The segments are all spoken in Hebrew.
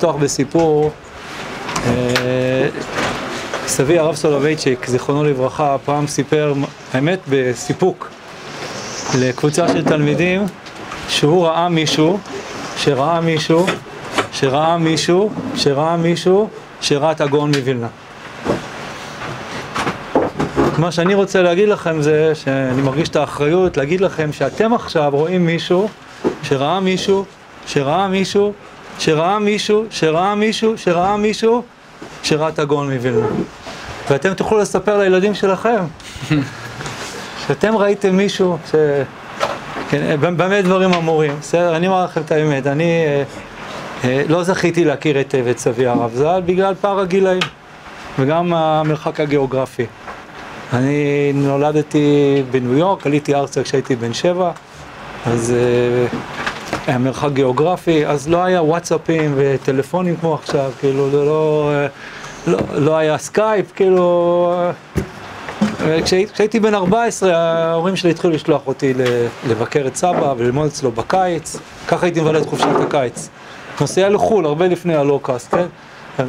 לפתוח בסיפור. אה, סבי הרב סולובייצ'יק, זיכרונו לברכה, פעם סיפר, האמת בסיפוק, לקבוצה של תלמידים, שהוא ראה מישהו, שראה מישהו, שראה מישהו, שראה מישהו, שראה את הגאון מווילנה. מה שאני רוצה להגיד לכם זה שאני מרגיש את האחריות להגיד לכם שאתם עכשיו רואים מישהו שראה מישהו, שראה מישהו, שראה מישהו, שראה מישהו, שראה מישהו, שראה את הגאון מווילנה. ואתם תוכלו לספר לילדים שלכם שאתם ראיתם מישהו, ש... כן, באמת דברים אמורים, בסדר? אני אומר לכם את האמת, אני אה, אה, לא זכיתי להכיר היטב את סבי הרב ז"ל בגלל פער הגילאים וגם המרחק הגיאוגרפי. אני נולדתי בניו יורק, עליתי ארצה כשהייתי בן שבע, אז uh, היה מרחק גיאוגרפי, אז לא היה וואטסאפים וטלפונים כמו עכשיו, כאילו זה לא, לא, לא היה סקייפ, כאילו... כשהייתי בן 14, ההורים שלי התחילו לשלוח אותי לבקר את סבא וללמוד אצלו בקיץ, ככה הייתי מבלה את חופשת הקיץ. נוסע לחו"ל הרבה לפני ה low cost, כן?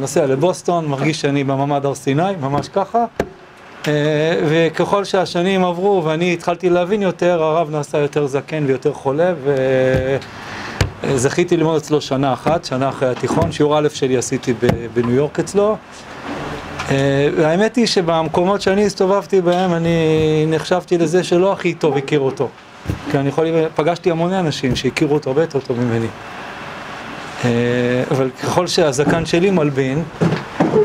נוסע לבוסטון, מרגיש שאני במעמד הר סיני, ממש ככה. אה, וככל שהשנים עברו ואני התחלתי להבין יותר, הרב נעשה יותר זקן ויותר חולה וזכיתי ללמוד אצלו שנה אחת, שנה אחרי התיכון, שיעור א' שלי עשיתי בניו יורק אצלו. אה, והאמת היא שבמקומות שאני הסתובבתי בהם אני נחשבתי לזה שלא הכי טוב הכיר אותו. כי אני יכול, פגשתי המוני אנשים שהכירו אותו הרבה יותר טוב ממני. אה, אבל ככל שהזקן שלי מלבין,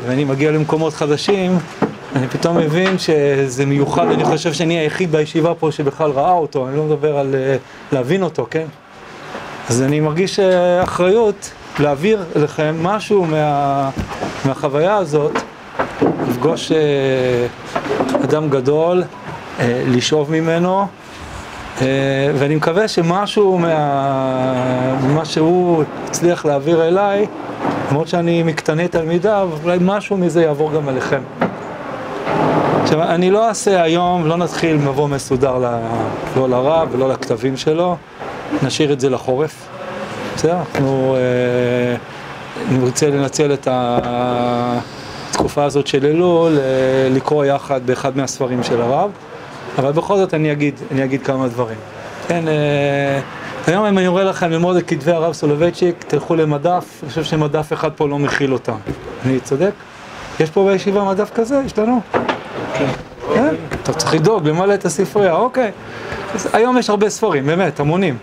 ואני מגיע למקומות חדשים, אני פתאום מבין שזה מיוחד, אני חושב שאני היחיד בישיבה פה שבכלל ראה אותו, אני לא מדבר על אה, להבין אותו, כן? אז אני מרגיש אה, אחריות להעביר לכם משהו מה, מהחוויה הזאת, לפגוש אה, אדם גדול, לשאוב ממנו, ואני מקווה שמשהו מה, ממה שהוא הצליח להעביר אליי, למרות שאני מקטני תלמידיו, אולי משהו מזה יעבור גם אליכם. עכשיו, אני לא אעשה היום, לא נתחיל מבוא מסודר ל... לא לרב ולא לכתבים שלו, נשאיר את זה לחורף, בסדר? אנחנו אה, נרצה לנצל את התקופה הזאת של אלול, לקרוא יחד באחד מהספרים של הרב, אבל בכל זאת אני אגיד, אני אגיד כמה דברים. כן, אה, היום אם אני אראה לכם ללמוד את כתבי הרב סולובייצ'יק, תלכו למדף, אני חושב שמדף אחד פה לא מכיל אותם. אני צודק? יש פה בישיבה מדף כזה? יש לנו? כן, אתה צריך לדאוג, למלא את הספרייה, אוקיי. היום יש הרבה ספרים, באמת, המונים.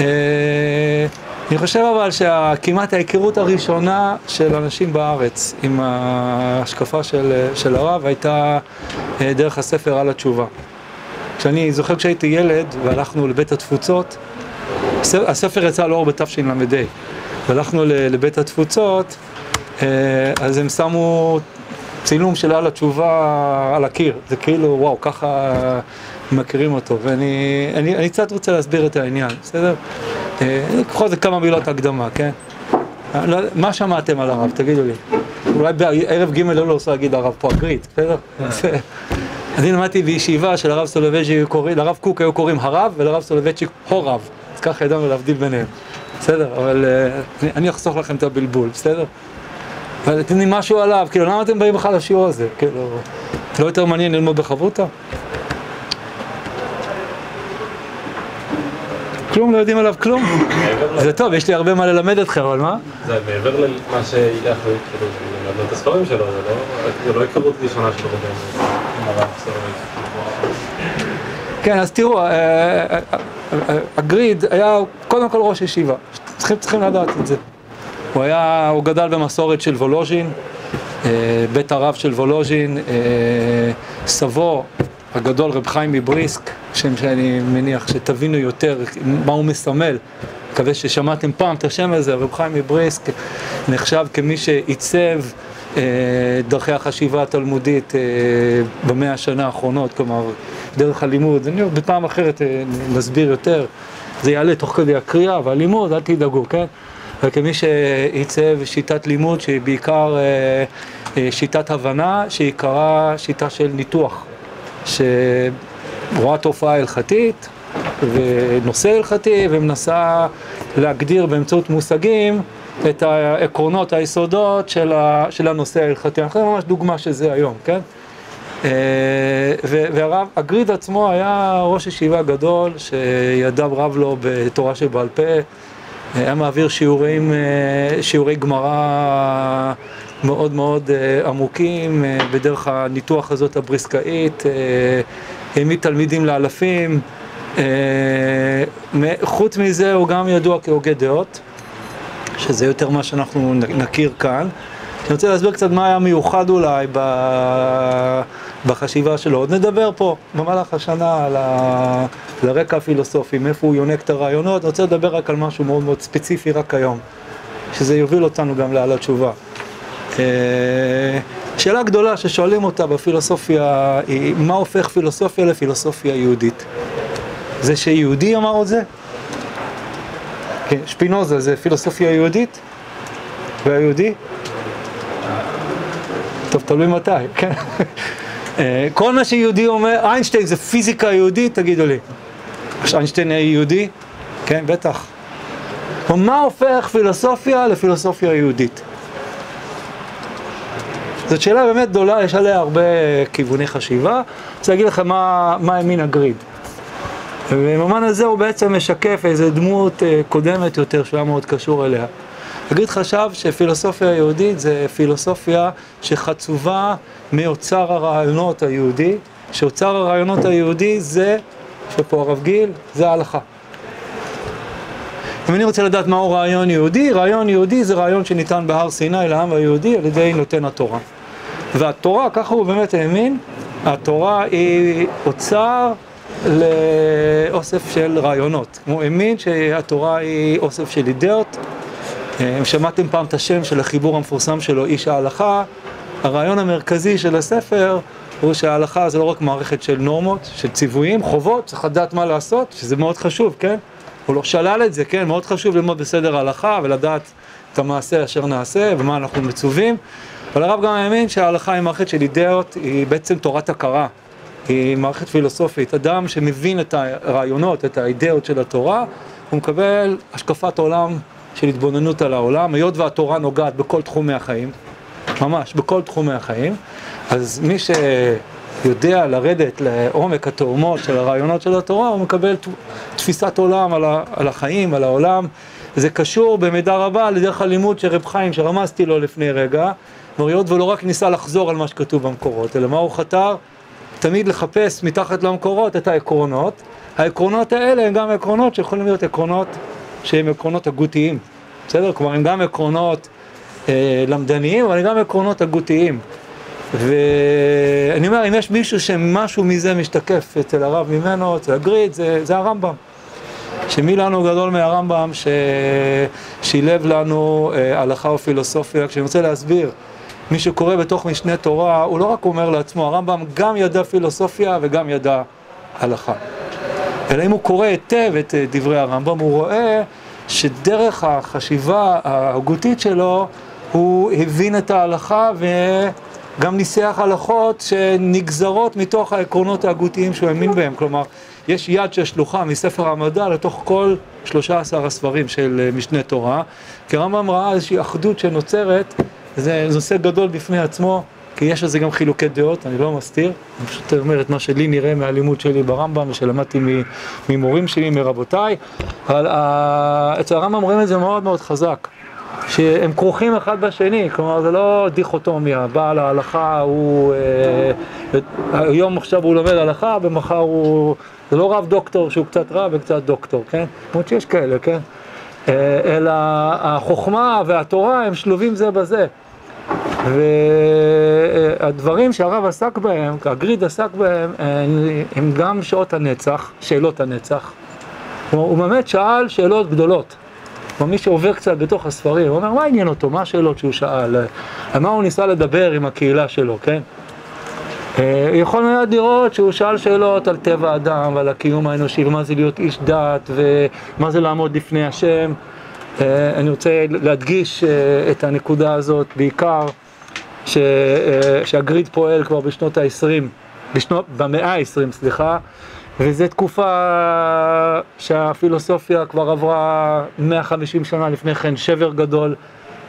אה, אני חושב אבל שכמעט ההיכרות הראשונה של אנשים בארץ עם ההשקפה של, של הרב הייתה אה, דרך הספר על התשובה. כשאני זוכר כשהייתי ילד והלכנו לבית התפוצות, הספר יצא לאור בתשל"ה, והלכנו לבית התפוצות, אה, אז הם שמו צילום של על התשובה על הקיר, זה כאילו, וואו, ככה מכירים אותו, ואני אני, אני קצת רוצה להסביר את העניין, בסדר? בכל זאת כמה מילות הקדמה, כן? לא, מה שמעתם על הרב, תגידו לי. אולי בערב ג' לא רוצה להגיד הרב פה אגרית, בסדר? אני למדתי בישיבה של הרב סולובייצ'יק, לרב קוק היו קוראים הרב ולרב סולובייצ'יק הורב, אז ככה ידענו להבדיל ביניהם, בסדר? אבל אה, אני אחסוך לכם את הבלבול, בסדר? אבל יודעים משהו עליו, כאילו למה אתם באים בכלל לשיעור הזה? כאילו, לא יותר מעניין ללמוד בחברותה? כלום, לא יודעים עליו כלום. זה טוב, יש לי הרבה מה ללמד אתכם, אבל מה? זה מעבר למה שיהיה אחרי, כאילו, ללמד את הספרים שלו, זה לא היכרות ראשונה שלו כן, אז תראו, אה, אה, אה, הגריד היה קודם כל ראש ישיבה, צריכים לדעת את זה. הוא היה, הוא גדל במסורת של וולוז'ין, בית הרב של וולוז'ין, סבו הגדול רב חיים מבריסק, שם שאני מניח שתבינו יותר מה הוא מסמל. מקווה ששמעתם פעם את השם הזה, רב חיים מבריסק נחשב כמי שעיצב אה, דרכי החשיבה התלמודית במאה השנה האחרונות, כלומר דרך הלימוד, אני בפעם אחרת נסביר יותר, זה יעלה תוך כדי הקריאה והלימוד, אל תדאגו, כן? וכמי שעיצב שיטת לימוד שהיא בעיקר אה, אה, שיטת הבנה, שעיקרה שיטה של ניתוח, שרואה תופעה הלכתית ונושא הלכתי ומנסה להגדיר באמצעות מושגים את העקרונות, היסודות של, ה, של הנושא ההלכתי. חושב ממש דוגמה של זה היום, כן? אה, והרב, הגריד עצמו היה ראש ישיבה גדול, שידיו רב לו בתורה שבעל פה, היה מעביר שיעורים, אה, שיעורי גמרא מאוד מאוד אה, עמוקים, בדרך הניתוח הזאת הבריסקאית, העמיד תלמידים לאלפים. חוץ מזה הוא גם ידוע כהוגה דעות, שזה יותר מה שאנחנו נכיר כאן. אני רוצה להסביר קצת מה היה מיוחד אולי ב... בחשיבה שלו. עוד נדבר פה במהלך השנה על, ה... על הרקע הפילוסופי, מאיפה הוא יונק את הרעיונות. אני רוצה לדבר רק על משהו מאוד מאוד ספציפי רק היום, שזה יוביל אותנו גם לעל התשובה. שאלה גדולה ששואלים אותה בפילוסופיה היא, מה הופך פילוסופיה לפילוסופיה יהודית? זה שיהודי אמר את זה? כן, שפינוזה זה פילוסופיה יהודית? והיהודי? טוב, תלוי מתי, כן? אה, כל מה שיהודי אומר, איינשטיין זה פיזיקה יהודית, תגידו לי. איינשטיין היה יהודי? כן, בטח. מה הופך פילוסופיה לפילוסופיה יהודית? זאת שאלה באמת גדולה, יש עליה הרבה כיווני חשיבה. אני רוצה להגיד לכם מה, מה האמין הגריד. ובמובן הזה הוא בעצם משקף איזו דמות אה, קודמת יותר שהוא היה מאוד קשור אליה. הגריד חשב שפילוסופיה יהודית זה פילוסופיה שחצובה מאוצר הרעיונות היהודי, שאוצר הרעיונות היהודי זה, יש פה הרב גיל, זה ההלכה. אם אני רוצה לדעת מהו רעיון יהודי, רעיון יהודי זה רעיון שניתן בהר סיני לעם היהודי על ידי נותן התורה. והתורה, ככה הוא באמת האמין, התורה היא אוצר לאוסף של רעיונות. הוא האמין שהתורה היא אוסף של אידאות. אם שמעתם פעם את השם של החיבור המפורסם שלו, איש ההלכה, הרעיון המרכזי של הספר הוא שההלכה זה לא רק מערכת של נורמות, של ציוויים, חובות, צריך לדעת מה לעשות, שזה מאוד חשוב, כן? הוא לא שלל את זה, כן? מאוד חשוב ללמוד בסדר ההלכה ולדעת את המעשה אשר נעשה ומה אנחנו מצווים. אבל הרב גם האמין שההלכה היא מערכת של אידאות, היא בעצם תורת הכרה. היא מערכת פילוסופית. אדם שמבין את הרעיונות, את האידאות של התורה, הוא מקבל השקפת עולם של התבוננות על העולם, היות והתורה נוגעת בכל תחומי החיים, ממש, בכל תחומי החיים, אז מי שיודע לרדת לעומק התאומות של הרעיונות של התורה, הוא מקבל תפיסת עולם על החיים, על העולם. זה קשור במידה רבה לדרך הלימוד של רב חיים שרמזתי לו לפני רגע, היות ולא רק ניסה לחזור על מה שכתוב במקורות, אלא מה הוא חתר? תמיד לחפש מתחת למקורות את העקרונות. העקרונות האלה הם גם עקרונות שיכולים להיות עקרונות שהם עקרונות הגותיים, בסדר? כלומר, הם גם עקרונות אה, למדניים, אבל הם גם עקרונות הגותיים. ואני אומר, אם יש מישהו שמשהו מזה משתקף אצל הרב ממנו, אצל הגריד, זה, זה הרמב"ם. שמי לנו גדול מהרמב"ם ששילב לנו אה, הלכה ופילוסופיה. כשאני רוצה להסביר, מי שקורא בתוך משנה תורה, הוא לא רק אומר לעצמו, הרמב"ם גם ידע פילוסופיה וגם ידע הלכה. אלא אם הוא קורא היטב את אה, דברי הרמב"ם, הוא רואה שדרך החשיבה ההגותית שלו, הוא הבין את ההלכה וגם ניסח הלכות שנגזרות מתוך העקרונות ההגותיים שהוא האמין בהם. כלומר, יש יד ששלוחה מספר המדע לתוך כל 13 הספרים של אה, משנה תורה, כי הרמב"ם ראה איזושהי אחדות שנוצרת, זה נושא גדול בפני עצמו. כי יש לזה גם חילוקי דעות, אני לא מסתיר, אני פשוט אומר את מה שלי נראה מהלימוד שלי ברמב"ם ושלמדתי ממורים שלי, מרבותיי, אבל אצל הרמב"ם רואים את זה מאוד מאוד חזק, שהם כרוכים אחד בשני, כלומר זה לא דיכוטומיה, בעל ההלכה הוא, אה, היום עכשיו הוא לומד הלכה ומחר הוא, זה לא רב דוקטור שהוא קצת רב וקצת דוקטור, כן? למרות שיש כאלה, כן? אה, אלא החוכמה והתורה הם שלובים זה בזה. והדברים שהרב עסק בהם, הגריד עסק בהם, הם גם שעות הנצח, שאלות הנצח. הוא באמת שאל שאלות גדולות. כלומר, מי שעובר קצת בתוך הספרים, הוא אומר, מה עניין אותו? מה השאלות שהוא שאל? על מה הוא ניסה לדבר עם הקהילה שלו, כן? אה, יכול מאוד לראות שהוא שאל שאלות על טבע האדם ועל הקיום האנושי ומה זה להיות איש דת ומה זה לעמוד לפני השם. אה, אני רוצה להדגיש אה, את הנקודה הזאת בעיקר. ש, אה, שהגריד פועל כבר בשנות ה-20, בשנות, במאה ה-20, סליחה, וזו תקופה שהפילוסופיה כבר עברה 150 שנה לפני כן, שבר גדול,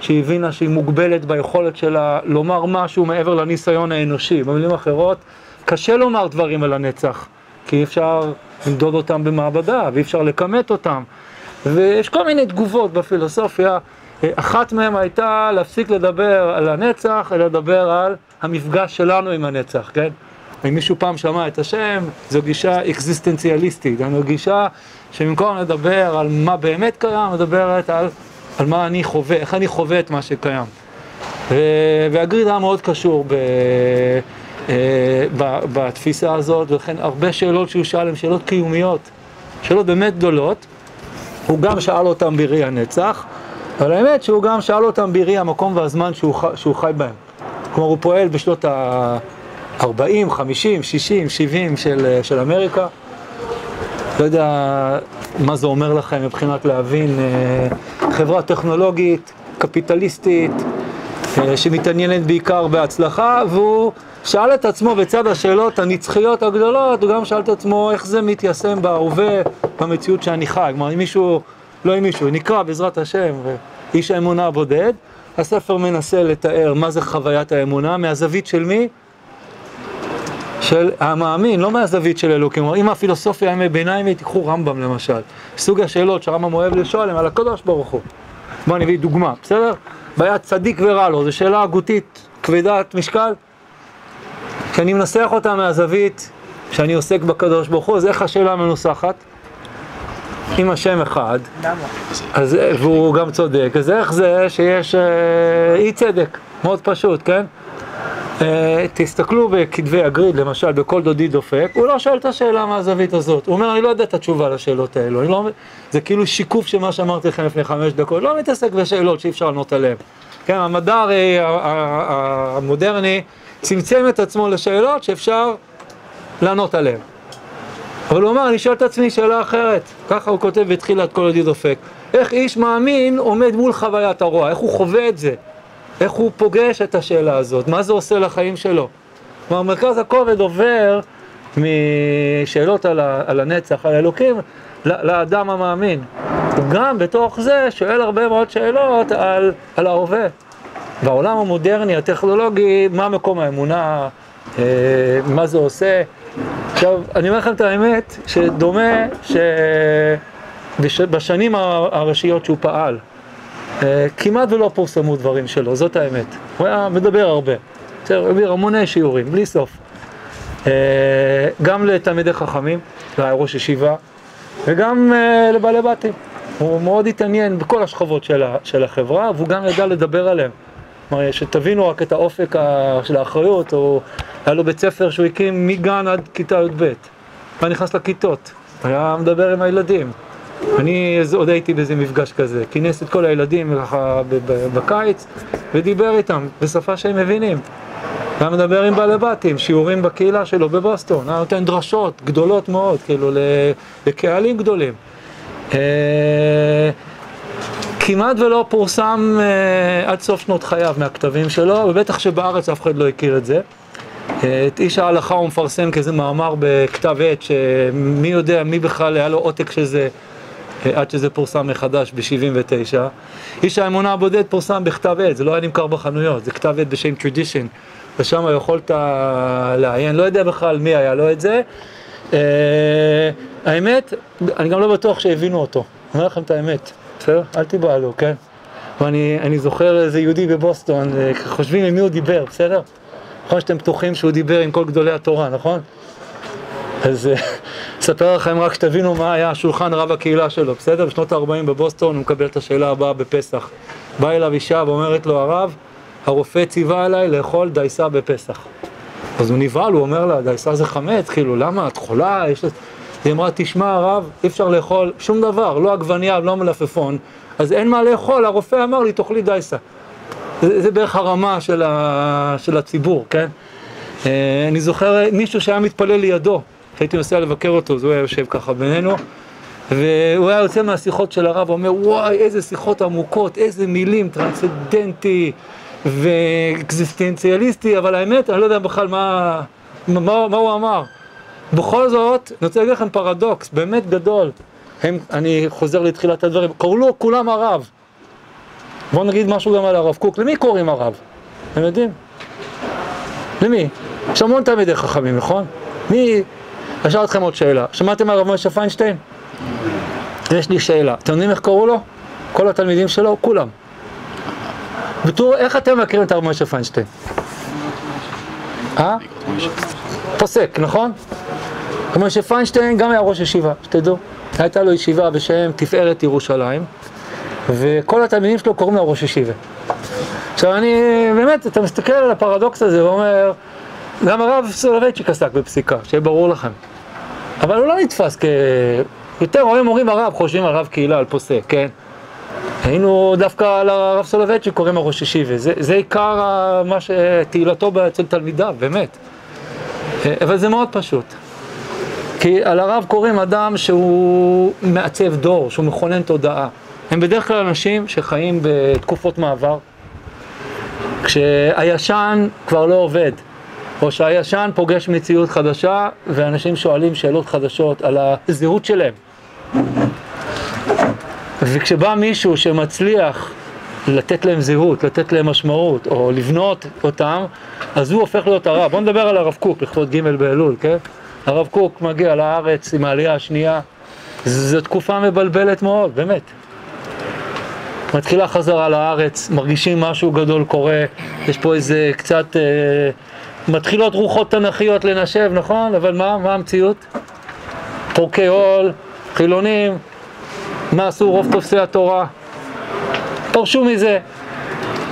שהיא הבינה שהיא מוגבלת ביכולת שלה לומר משהו מעבר לניסיון האנושי. במילים אחרות, קשה לומר דברים על הנצח, כי אי אפשר למדוד אותם במעבדה, ואי אפשר לכמת אותם. ויש כל מיני תגובות בפילוסופיה, אחת מהן הייתה להפסיק לדבר על הנצח, אלא לדבר על המפגש שלנו עם הנצח, כן? אם מישהו פעם שמע את השם, זו גישה אקזיסטנציאליסטית, זו גישה שבמקום לדבר על מה באמת קיים, מדברת על, על מה אני חווה, איך אני חווה את מה שקיים. והגריד היה מאוד קשור ב, אה, ב, בתפיסה הזאת, ולכן הרבה שאלות שהוא שאל הן שאלות קיומיות, שאלות באמת גדולות. הוא גם שאל אותם בראי הנצח, אבל האמת שהוא גם שאל אותם בראי המקום והזמן שהוא, שהוא חי בהם. כלומר, הוא פועל בשנות ה... 40, 50, 60, 70 של, של אמריקה. לא יודע מה זה אומר לכם מבחינת להבין אה, חברה טכנולוגית, קפיטליסטית, אה, שמתעניינת בעיקר בהצלחה, והוא שאל את עצמו בצד השאלות הנצחיות הגדולות, הוא גם שאל את עצמו איך זה מתיישם בהווה, במציאות שאני חי. כלומר, אם מישהו, לא אם מישהו, נקרא בעזרת השם, איש האמונה הבודד, הספר מנסה לתאר מה זה חוויית האמונה, מהזווית של מי? של המאמין, לא מהזווית של אלוקים. כלומר, אם הפילוסופיה ימי ביניים, תיקחו רמב"ם למשל. סוג השאלות שרמב"ם אוהב לשאול הם על הקדוש ברוך הוא. בואו נביא דוגמה, בסדר? בעיית צדיק ורע לו, זו שאלה הגותית כבדת משקל. כשאני מנסח אותה מהזווית שאני עוסק בקדוש ברוך הוא, אז איך השאלה מנוסחת? אם השם אחד, אז, והוא גם צודק, אז איך זה שיש אה, אי צדק? מאוד פשוט, כן? אה, תסתכלו בכתבי הגריד, למשל, בכל דודי דופק, הוא לא שואל את השאלה מהזווית הזאת. הוא אומר, אני לא יודע את התשובה לשאלות האלו. לא... זה כאילו שיקוף של מה שאמרתי לכם לפני חמש דקות. לא מתעסק בשאלות שאי אפשר לענות עליהן. כן, המדע הרי המודרני צמצם את עצמו לשאלות שאפשר לענות עליהן. אבל הוא אמר, אני שואל את עצמי שאלה אחרת. ככה הוא כותב בתחילת כל דודי דופק. איך איש מאמין עומד מול חוויית הרוע? איך הוא חווה את זה? איך הוא פוגש את השאלה הזאת, מה זה עושה לחיים שלו. כלומר, מרכז הכובד עובר משאלות על, ה, על הנצח, על האלוקים, לאדם המאמין. הוא גם בתוך זה שואל הרבה מאוד שאלות על, על ההווה. בעולם המודרני, הטכנולוגי, מה מקום האמונה, אה, מה זה עושה. עכשיו, אני אומר לכם את האמת, שדומה שבשנים הראשיות שהוא פעל, אה, כמעט ולא פורסמו דברים שלו, זאת האמת. הוא היה מדבר הרבה. בסדר, העביר המוני שיעורים, בלי סוף. אה, גם לתלמידי חכמים, לראש ישיבה, וגם אה, לבעלי בתים. הוא מאוד התעניין בכל השכבות של החברה, והוא גם ידע לדבר עליהם. כלומר, שתבינו רק את האופק של האחריות, הוא היה לו בית ספר שהוא הקים מגן עד כיתה י"ב. היה נכנס לכיתות, היה מדבר עם הילדים. אני עוד הייתי באיזה מפגש כזה, כינס את כל הילדים ככה בקיץ ודיבר איתם בשפה שהם מבינים. היה מדבר עם בעלי בתים, שיעורים בקהילה שלו בבוסטון, היה נותן דרשות גדולות מאוד, כאילו לקהלים גדולים. כמעט ולא פורסם אה, עד סוף שנות חייו מהכתבים שלו, ובטח שבארץ אף אחד לא הכיר את זה. אה, את איש ההלכה הוא מפרסם כזה מאמר בכתב עת, שמי יודע, מי בכלל היה לו עותק של זה עד שזה פורסם מחדש ב-79. איש האמונה הבודד פורסם בכתב עת, זה לא היה נמכר בחנויות, זה כתב עת בשם Tradition, ושם יכולת לעיין, לא יודע בכלל מי היה לו את זה. Uh, האמת, אני גם לא בטוח שהבינו אותו, אני אומר לכם את האמת, בסדר? אל תיבהלו, כן? ואני זוכר איזה יהודי בבוסטון, אה, חושבים עם מי הוא דיבר, בסדר? נכון שאתם בטוחים שהוא דיבר עם כל גדולי התורה, נכון? אז אה, אספר לכם רק שתבינו מה היה השולחן רב הקהילה שלו, בסדר? בשנות ה-40 בבוסטון הוא מקבל את השאלה הבאה בפסח. באה אליו אישה ואומרת לו, הרב, הרופא ציווה עליי לאכול דייסה בפסח. אז הוא נבהל, הוא אומר לה, דייסה זה חמץ, כאילו, למה? את חולה? יש... היא אמרה, תשמע הרב, אי אפשר לאכול שום דבר, לא עגבנייה, לא מלפפון, אז אין מה לאכול, הרופא אמר לי, תאכלי דייסה. זה, זה בערך הרמה של, ה, של הציבור, כן? אה, אני זוכר מישהו שהיה מתפלל לידו, הייתי נוסע לבקר אותו, אז הוא היה יושב ככה בינינו, והוא היה יוצא מהשיחות של הרב, ואומר, וואי, איזה שיחות עמוקות, איזה מילים, טרנסצדנטי ואקזיסטנציאליסטי, אבל האמת, אני לא יודע בכלל מה, מה, מה הוא אמר. בכל זאת, אני רוצה להגיד לכם פרדוקס, באמת גדול. הם, אני חוזר לתחילת הדברים, קראו לו כולם הרב. בואו נגיד משהו גם על הרב קוק, למי קוראים הרב? אתם יודעים? למי? יש המון תלמידי חכמים, נכון? מי... אשאל אתכם עוד שאלה. שמעתם על הרב משה פיינשטיין? יש לי שאלה. אתם יודעים איך קראו לו? כל התלמידים שלו? כולם. בתור, איך אתם מכירים את הרב משה פיינשטיין? אה? פוסק, נכון? כמו שפיינשטיין גם היה ראש ישיבה, שתדעו. הייתה לו ישיבה בשם תפארת ירושלים, וכל התלמידים שלו קוראים לו ראש ישיבה. עכשיו אני, באמת, אתה מסתכל על הפרדוקס הזה ואומר, גם הרב סולובייצ'יק עסק בפסיקה, שיהיה ברור לכם. אבל הוא לא נתפס כ... יותר רואים אומרים הרב, חושבים הרב קהילה, על פוסק, כן? היינו דווקא על הרב סולובייצ'יק קוראים הראש ישיבה. זה, זה עיקר מה שתהילתו אצל תלמידיו, באמת. אבל זה מאוד פשוט. כי על הרב קוראים אדם שהוא מעצב דור, שהוא מכונן תודעה. הם בדרך כלל אנשים שחיים בתקופות מעבר, כשהישן כבר לא עובד, או שהישן פוגש מציאות חדשה, ואנשים שואלים שאלות חדשות על הזהות שלהם. וכשבא מישהו שמצליח לתת להם זהות, לתת להם משמעות, או לבנות אותם, אז הוא הופך להיות הרב. בואו נדבר על הרב קוק לכבוד ג' באלול, כן? הרב קוק מגיע לארץ עם העלייה השנייה, זו תקופה מבלבלת מאוד, באמת. מתחילה חזרה לארץ, מרגישים משהו גדול קורה, יש פה איזה קצת, אה, מתחילות רוחות תנכיות לנשב, נכון? אבל מה, מה המציאות? פורקי עול, חילונים, מה עשו רוב תופסי התורה? פרשו מזה.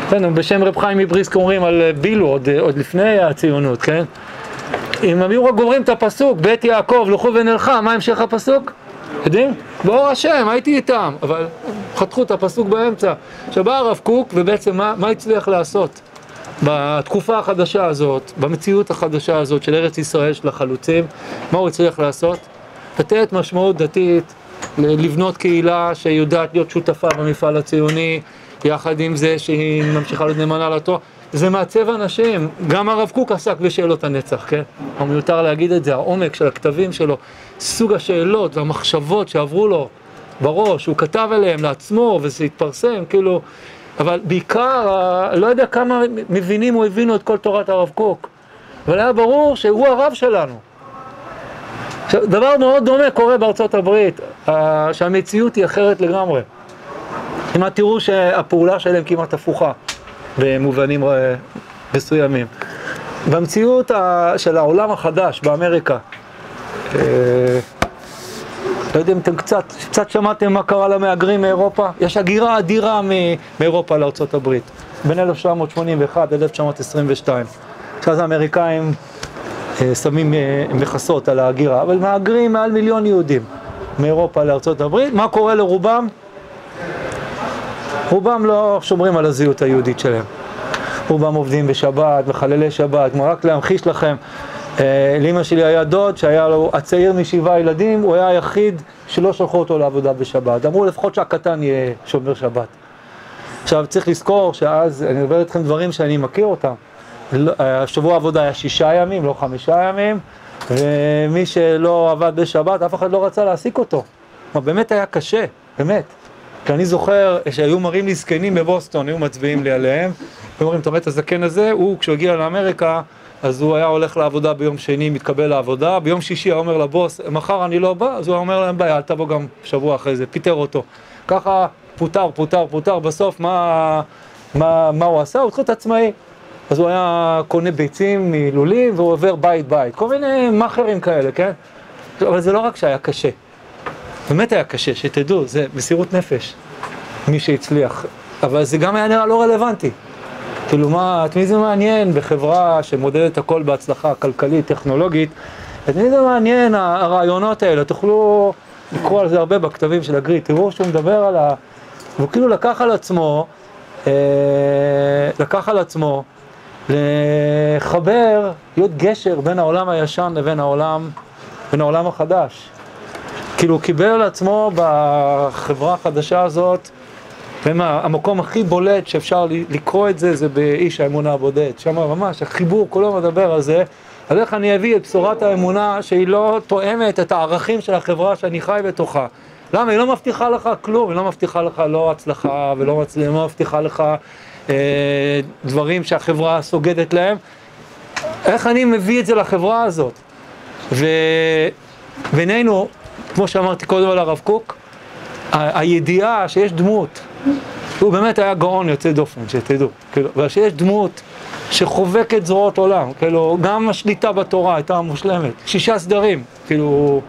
בסדר, בשם רב חיים מבריסק אומרים על בילו, עוד, עוד לפני הציונות, כן? אם היו רק גומרים את הפסוק, בית יעקב, לכו ונלכה, מה המשך הפסוק? יודעים? באור השם, הייתי איתם, אבל חתכו את הפסוק באמצע. עכשיו בא הרב קוק, ובעצם מה, מה הצליח לעשות? בתקופה החדשה הזאת, במציאות החדשה הזאת של ארץ ישראל, של החלוצים, מה הוא הצליח לעשות? לתת משמעות דתית, לבנות קהילה שיודעת להיות שותפה במפעל הציוני, יחד עם זה שהיא ממשיכה להיות נאמנה לתואר. זה מעצב אנשים, גם הרב קוק עסק בשאלות הנצח, כן? אבל מיותר להגיד את זה, העומק של הכתבים שלו, סוג השאלות והמחשבות שעברו לו בראש, הוא כתב עליהם לעצמו וזה התפרסם, כאילו, אבל בעיקר, לא יודע כמה מבינים או הבינו את כל תורת הרב קוק, אבל היה ברור שהוא הרב שלנו. עכשיו, דבר מאוד דומה קורה בארצות הברית, שהמציאות היא אחרת לגמרי. כמעט תראו שהפעולה שלהם כמעט הפוכה. במובנים אה, מסוימים. במציאות של העולם החדש באמריקה, אה, לא יודע אם אתם קצת, קצת שמעתם מה קרה למהגרים מאירופה, יש הגירה אדירה מאירופה לארה"ב, בין 1781 ל-1922. עכשיו האמריקאים אה, שמים מכסות על ההגירה, אבל מהגרים מעל מיליון יהודים מאירופה לארה"ב, מה קורה לרובם? רובם לא שומרים על הזהות היהודית שלהם. רובם עובדים בשבת, מחללי שבת, כמו רק להמחיש לכם, אה, לאמא שלי היה דוד שהיה לו, הצעיר משבעה ילדים, הוא היה היחיד שלא שלחו אותו לעבודה בשבת. אמרו לפחות שהקטן יהיה שומר שבת. עכשיו צריך לזכור שאז, אני מדבר איתכם דברים שאני מכיר אותם. לא, העבודה היה שישה ימים, לא חמישה ימים, ומי שלא עבד בשבת, אף אחד לא רצה להעסיק אותו. כלומר, באמת היה קשה, באמת. כי אני זוכר שהיו מראים לי זקנים בבוסטון, היו מצביעים לי עליהם, ואומרים, אתה רואה את הזקן הזה? הוא, כשהוא הגיע לאמריקה, אז הוא היה הולך לעבודה ביום שני, מתקבל לעבודה, ביום שישי היה אומר לבוס, מחר אני לא בא, אז הוא אומר להם, ביי, אל תבוא גם שבוע אחרי זה, פיטר אותו. ככה פוטר, פוטר, פוטר, בסוף מה, מה, מה הוא עשה? הוא התחיל להיות עצמאי. אז הוא היה קונה ביצים מלולים והוא עובר בית בית, כל מיני מאכערים כאלה, כן? אבל זה לא רק שהיה קשה, באמת היה קשה, שתדעו, זה מסירות נפש, מי שהצליח. אבל זה גם היה נראה לא רלוונטי. כאילו מה, את מי זה מעניין בחברה שמודדת הכל בהצלחה כלכלית, טכנולוגית, את מי זה מעניין הרעיונות האלה, תוכלו לקרוא על זה הרבה בכתבים של הגריד, תראו שהוא מדבר על ה... והוא כאילו לקח על עצמו, אה, לקח על עצמו לחבר, להיות גשר בין העולם הישן לבין העולם, בין העולם החדש. כאילו קיבל על עצמו בחברה החדשה הזאת, המקום הכי בולט שאפשר לקרוא את זה, זה באיש האמונה הבודד. שם ממש, החיבור, כולו מדבר על זה, אז איך אני אביא את בשורת האמונה שהיא לא תואמת את הערכים של החברה שאני חי בתוכה? למה? היא לא מבטיחה לך כלום, היא לא מבטיחה לך לא הצלחה ולא מצ... לא מבטיחה לך אה, דברים שהחברה סוגדת להם. איך אני מביא את זה לחברה הזאת? ובינינו, כמו שאמרתי קודם על הרב קוק, ה- הידיעה שיש דמות, הוא באמת היה גאון יוצא דופן, שתדעו, כאילו, אבל שיש דמות שחובקת זרועות עולם, כאילו, גם השליטה בתורה הייתה מושלמת, שישה סדרים, כאילו,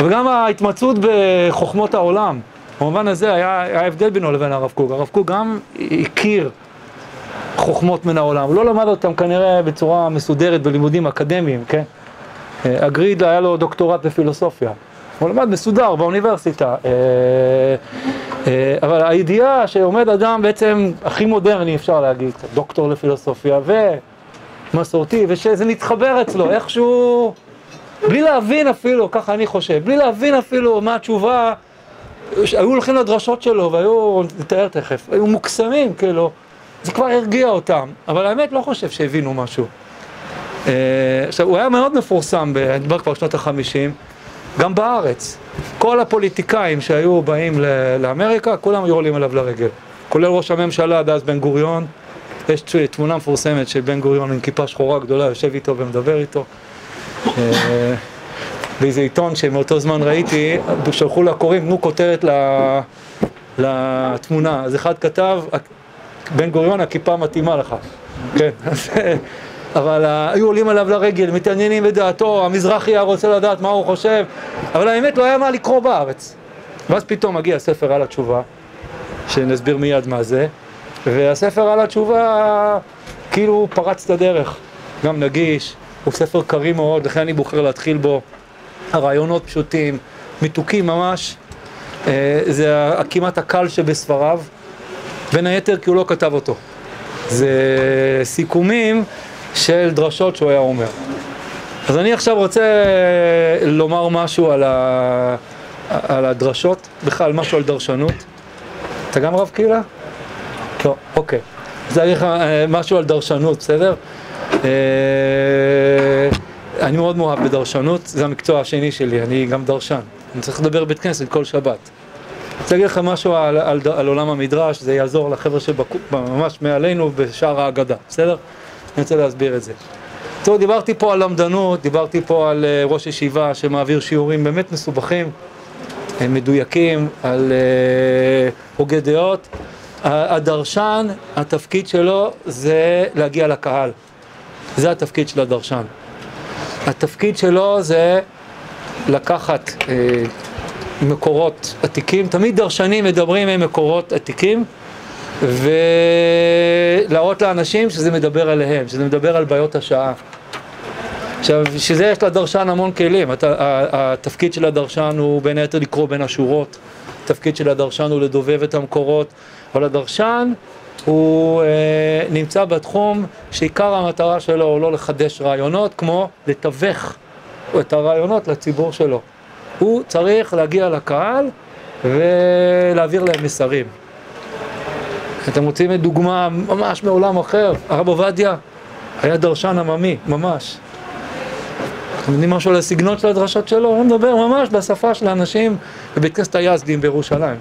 וגם ההתמצאות בחוכמות העולם, במובן הזה היה, היה הבדל בינו לבין הרב קוק, הרב קוק גם הכיר חוכמות מן העולם, הוא לא למד אותם כנראה בצורה מסודרת בלימודים אקדמיים, כן? אגריד היה לו דוקטורט בפילוסופיה, הוא למד מסודר באוניברסיטה, אה, אה, אבל הידיעה שעומד אדם בעצם הכי מודרני אפשר להגיד, דוקטור לפילוסופיה ומסורתי, ושזה מתחבר אצלו איכשהו, בלי להבין אפילו, ככה אני חושב, בלי להבין אפילו מה התשובה, היו הולכים לדרשות שלו והיו, נתאר תכף, היו מוקסמים, כאילו, זה כבר הרגיע אותם, אבל האמת לא חושב שהבינו משהו. אה, עכשיו, הוא היה מאוד מפורסם, אני מדבר כבר שנות החמישים, גם בארץ. כל הפוליטיקאים שהיו באים לאמריקה, כולם היו עולים עליו לרגל. כולל ראש הממשלה דאז בן גוריון. יש תמונה מפורסמת של בן גוריון עם כיפה שחורה גדולה, יושב איתו ומדבר איתו. אה, באיזה עיתון שמאותו זמן ראיתי, שלחו לקוראים, תנו כותרת לתמונה. אז אחד כתב, בן גוריון, הכיפה מתאימה לך. כן, אבל uh, היו עולים עליו לרגל, מתעניינים בדעתו, המזרחי היה רוצה לדעת מה הוא חושב, אבל האמת לא היה מה לקרוא בארץ. ואז פתאום מגיע ספר על התשובה, שנסביר מיד מה זה, והספר על התשובה כאילו פרץ את הדרך, גם נגיש, הוא ספר קריא מאוד, לכן אני בוחר להתחיל בו. הרעיונות פשוטים, מתוקים ממש, uh, זה כמעט הקל שבספריו, בין היתר כי הוא לא כתב אותו. זה סיכומים של דרשות שהוא היה אומר. אז אני עכשיו רוצה לומר משהו על, ה... על הדרשות, בכלל משהו על דרשנות. אתה גם רב קהילה? לא, אוקיי. אז אני לך משהו על דרשנות, בסדר? אני מאוד מאוהב בדרשנות, זה המקצוע השני שלי, אני גם דרשן. אני צריך לדבר בבית כנסת כל שבת. אני רוצה להגיד לכם משהו על, על, על עולם המדרש, זה יעזור לחבר'ה שממש מעלינו בשער ההגדה, בסדר? אני רוצה להסביר את זה. טוב, דיברתי פה על למדנות, דיברתי פה על uh, ראש ישיבה שמעביר שיעורים באמת מסובכים, uh, מדויקים, על uh, הוגי דעות. הדרשן, התפקיד שלו זה להגיע לקהל. זה התפקיד של הדרשן. התפקיד שלו זה לקחת uh, מקורות עתיקים, תמיד דרשנים מדברים עם מקורות עתיקים ולהראות לאנשים שזה מדבר עליהם, שזה מדבר על בעיות השעה. עכשיו, בשביל זה יש לדרשן המון כלים, הת, התפקיד של הדרשן הוא בין היתר לקרוא בין השורות, התפקיד של הדרשן הוא לדובב את המקורות, אבל הדרשן הוא אה, נמצא בתחום שעיקר המטרה שלו הוא לא לחדש רעיונות, כמו לתווך את הרעיונות לציבור שלו. הוא צריך להגיע לקהל ולהעביר להם מסרים. אתם רוצים את דוגמה ממש מעולם אחר, הרב עובדיה היה דרשן עממי, ממש. אתם יודעים משהו על הסגנון של הדרשות שלו? הוא מדבר ממש בשפה של האנשים בבית כנסת היזדים בירושלים.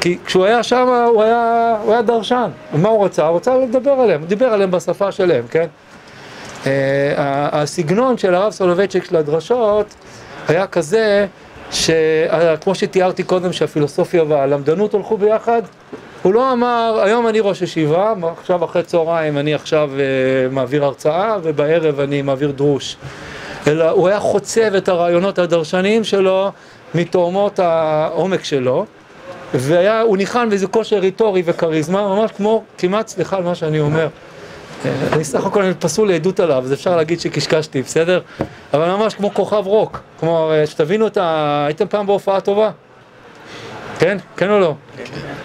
כי כשהוא היה שם הוא היה, הוא היה דרשן, ומה הוא רצה? הוא רצה לדבר עליהם, הוא דיבר עליהם בשפה שלהם, כן? Uh, הסגנון של הרב סולובייצ'יק של הדרשות היה כזה שכמו שתיארתי קודם שהפילוסופיה והלמדנות הלכו ביחד, הוא לא אמר, היום אני ראש ישיבה, עכשיו אחרי צהריים אני עכשיו uh, מעביר הרצאה ובערב אני מעביר דרוש. אלא הוא היה חוצב את הרעיונות הדרשניים שלו מתאומות העומק שלו, והוא ניחן באיזה כושר ריטורי וכריזמה, ממש כמו, כמעט, סליחה על מה שאני אומר. אני סך הכל פסול לעדות עליו, אז אפשר להגיד שקשקשתי, בסדר? אבל ממש כמו כוכב רוק. כלומר, שתבינו את ה... הייתם פעם בהופעה טובה? כן? כן או לא?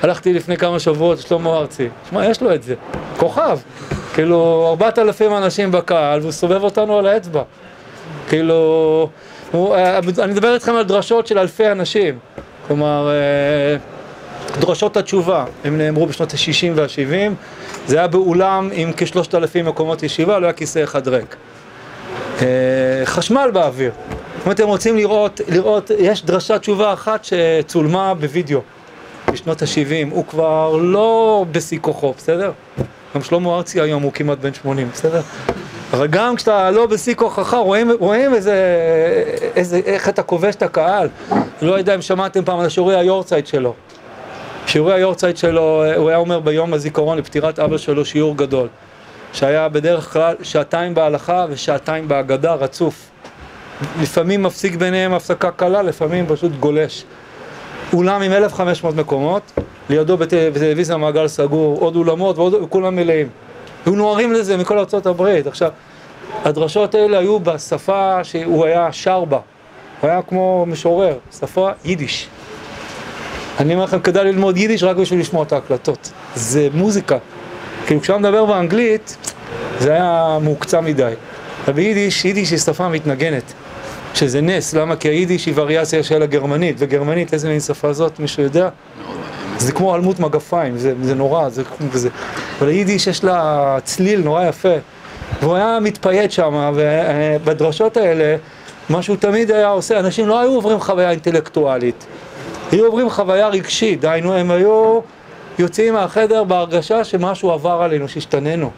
הלכתי לפני כמה שבועות לשלמה ארצי. שמע, יש לו את זה. כוכב. כאילו, ארבעת אלפים אנשים בקהל, והוא סובב אותנו על האצבע. כאילו... הוא, אני מדבר איתכם על דרשות של אלפי אנשים. כלומר, דרשות התשובה, הם נאמרו בשנות ה-60 וה-70, זה היה באולם עם כשלושת אלפים מקומות ישיבה, לא היה כיסא אחד ריק. אה, חשמל באוויר. אם אתם רוצים לראות, לראות, יש דרשת תשובה אחת שצולמה בווידאו בשנות ה-70, הוא כבר לא בשיא כוחו, בסדר? גם שלמה ארצי היום הוא כמעט בן 80, בסדר? אבל גם כשאתה לא בשיא כוחך, רואים, רואים איזה, איזה, איך אתה כובש את הקהל. לא יודע אם שמעתם פעם על שיעורי היורצייט שלו. שיעורי היורצייט שלו, הוא היה אומר ביום הזיכרון לפטירת אבא שלו שיעור גדול. שהיה בדרך כלל שעתיים בהלכה ושעתיים בהגדה רצוף. לפעמים מפסיק ביניהם הפסקה קלה, לפעמים פשוט גולש. אולם עם 1,500 מקומות, לידו בטלוויזיה מעגל סגור, עוד אולמות וכולם מלאים. היו נוערים לזה מכל ארצות הברית. עכשיו, הדרשות האלה היו בשפה שהוא היה שר בה. הוא היה כמו משורר, שפה יידיש. אני אומר לכם, כדאי ללמוד יידיש רק בשביל לשמוע את ההקלטות. זה מוזיקה. כאילו כשהוא מדבר באנגלית, זה היה מוקצע מדי. אבל ביידיש, יידיש היא שפה מתנגנת. שזה נס, למה? כי היידיש היא וריאציה של הגרמנית, וגרמנית, איזה מין שפה זאת, מישהו יודע? זה כמו אלמות מגפיים, זה, זה נורא, זה כמו כזה. אבל היידיש יש לה צליל נורא יפה. והוא היה מתפייט שם, ובדרשות האלה, מה שהוא תמיד היה עושה, אנשים לא היו עוברים חוויה אינטלקטואלית, היו עוברים חוויה רגשית, דהיינו, הם היו יוצאים מהחדר בהרגשה שמשהו עבר עלינו, שהשתננו.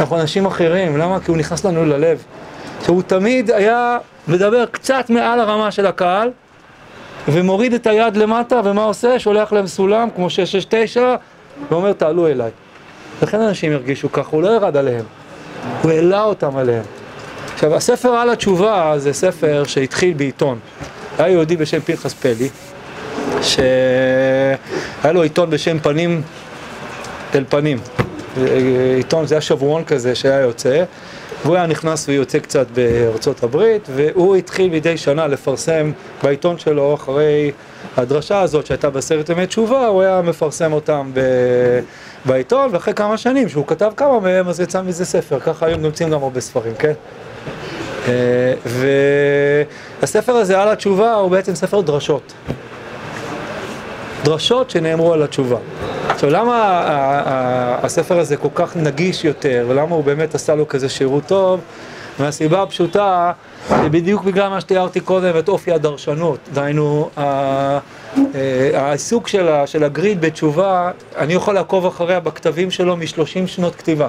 אנחנו אנשים אחרים, למה? כי הוא נכנס לנו ללב. שהוא תמיד היה מדבר קצת מעל הרמה של הקהל, ומוריד את היד למטה, ומה עושה? שולח להם סולם, כמו 669, ואומר תעלו אליי. לכן אנשים הרגישו ככה, הוא לא ירד עליהם, הוא העלה אותם עליהם. עכשיו, הספר על התשובה זה ספר שהתחיל בעיתון. היה יהודי בשם פנחס פלי, שהיה לו עיתון בשם פנים אל פנים. עיתון, זה היה שבועון כזה שהיה יוצא, והוא היה נכנס ויוצא קצת בארצות הברית, והוא התחיל מדי שנה לפרסם בעיתון שלו, אחרי הדרשה הזאת שהייתה בסרט ימי תשובה, הוא היה מפרסם אותם ב... בעיתון, ואחרי כמה שנים שהוא כתב כמה מהם, אז יצא מזה ספר, ככה היום נמצאים גם הרבה ספרים, כן? אה, והספר הזה על התשובה הוא בעצם ספר דרשות. דרשות שנאמרו על התשובה. עכשיו, למה הספר הזה כל כך נגיש יותר, ולמה הוא באמת עשה לו כזה שירות טוב? מהסיבה הפשוטה, בדיוק בגלל מה שתיארתי קודם, את אופי הדרשנות. דהיינו, אה, העיסוק של הגריד בתשובה, אני יכול לעקוב אחריה בכתבים שלו משלושים שנות כתיבה.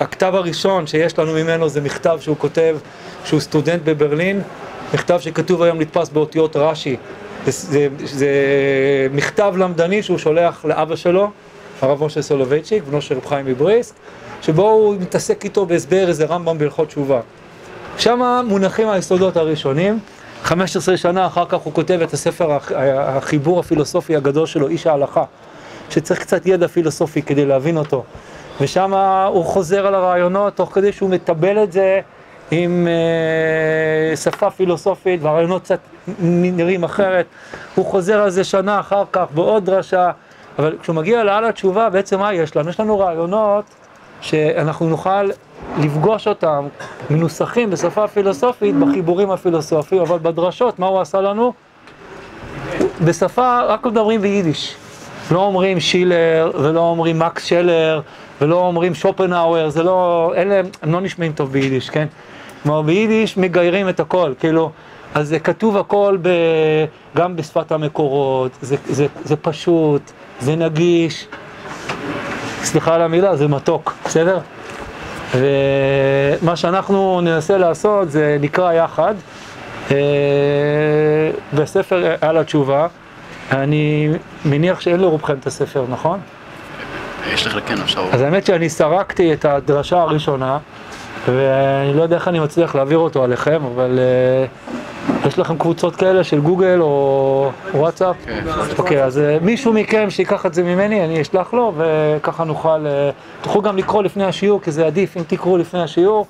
הכתב הראשון שיש לנו ממנו זה מכתב שהוא כותב, שהוא סטודנט בברלין, מכתב שכתוב היום נתפס באותיות רש"י, זה, זה מכתב למדני שהוא שולח לאבא שלו, הרב משה סולובייצ'יק, בנו של רב חיים מבריסק, שבו הוא מתעסק איתו בהסבר איזה רמב"ם בהלכות תשובה. שם מונחים היסודות הראשונים, 15 שנה אחר כך הוא כותב את הספר החיבור הפילוסופי הגדול שלו, איש ההלכה, שצריך קצת ידע פילוסופי כדי להבין אותו. ושם הוא חוזר על הרעיונות תוך כדי שהוא מטבל את זה עם אה, שפה פילוסופית והרעיונות קצת נראים אחרת. הוא חוזר על זה שנה אחר כך בעוד דרשה, אבל כשהוא מגיע לעל התשובה, בעצם מה יש לנו? יש לנו רעיונות שאנחנו נוכל לפגוש אותם מנוסחים בשפה פילוסופית בחיבורים הפילוסופיים, אבל בדרשות, מה הוא עשה לנו? בשפה, רק מדברים ביידיש. לא אומרים שילר, ולא אומרים מקס שלר, ולא אומרים שופנהאואר, זה לא, אלה, הם לא נשמעים טוב ביידיש, כן? כלומר ביידיש מגיירים את הכל, כאילו, אז זה כתוב הכל ב, גם בשפת המקורות, זה, זה, זה פשוט, זה נגיש, סליחה על המילה, זה מתוק, בסדר? ומה שאנחנו ננסה לעשות זה נקרא יחד אה, בספר על התשובה, אני מניח שאין לרובכם את הספר, נכון? יש לך כן, אפשר... אז האמת שאני סרקתי את הדרשה הראשונה ואני לא יודע איך אני מצליח להעביר אותו עליכם, אבל uh, יש לכם קבוצות כאלה של גוגל או וואטסאפ? כן. אוקיי, אז uh, מישהו מכם שיקח את זה ממני, אני אשלח לו, וככה נוכל... Uh, תוכלו גם לקרוא לפני השיעור, כי זה עדיף אם תקראו לפני השיעור.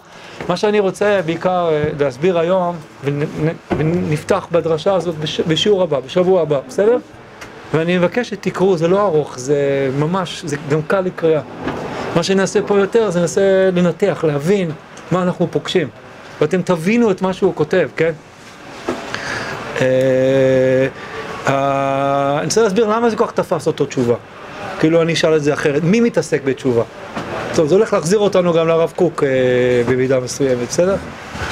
מה שאני רוצה בעיקר uh, להסביר היום, ונפתח בדרשה הזאת בש, בשיעור הבא, בשבוע הבא, בסדר? ואני מבקש שתקראו, זה לא ארוך, זה ממש, זה גם קל לקריאה. מה שנעשה פה יותר זה ננסה לנתח, להבין מה אנחנו פוגשים. ואתם תבינו את מה שהוא כותב, כן? אה, אני רוצה להסביר למה זה כל כך תפס אותו תשובה. כאילו אני אשאל את זה אחרת. מי מתעסק בתשובה? טוב, זה הולך להחזיר אותנו גם לרב קוק אה, במידה מסוימת, בסדר?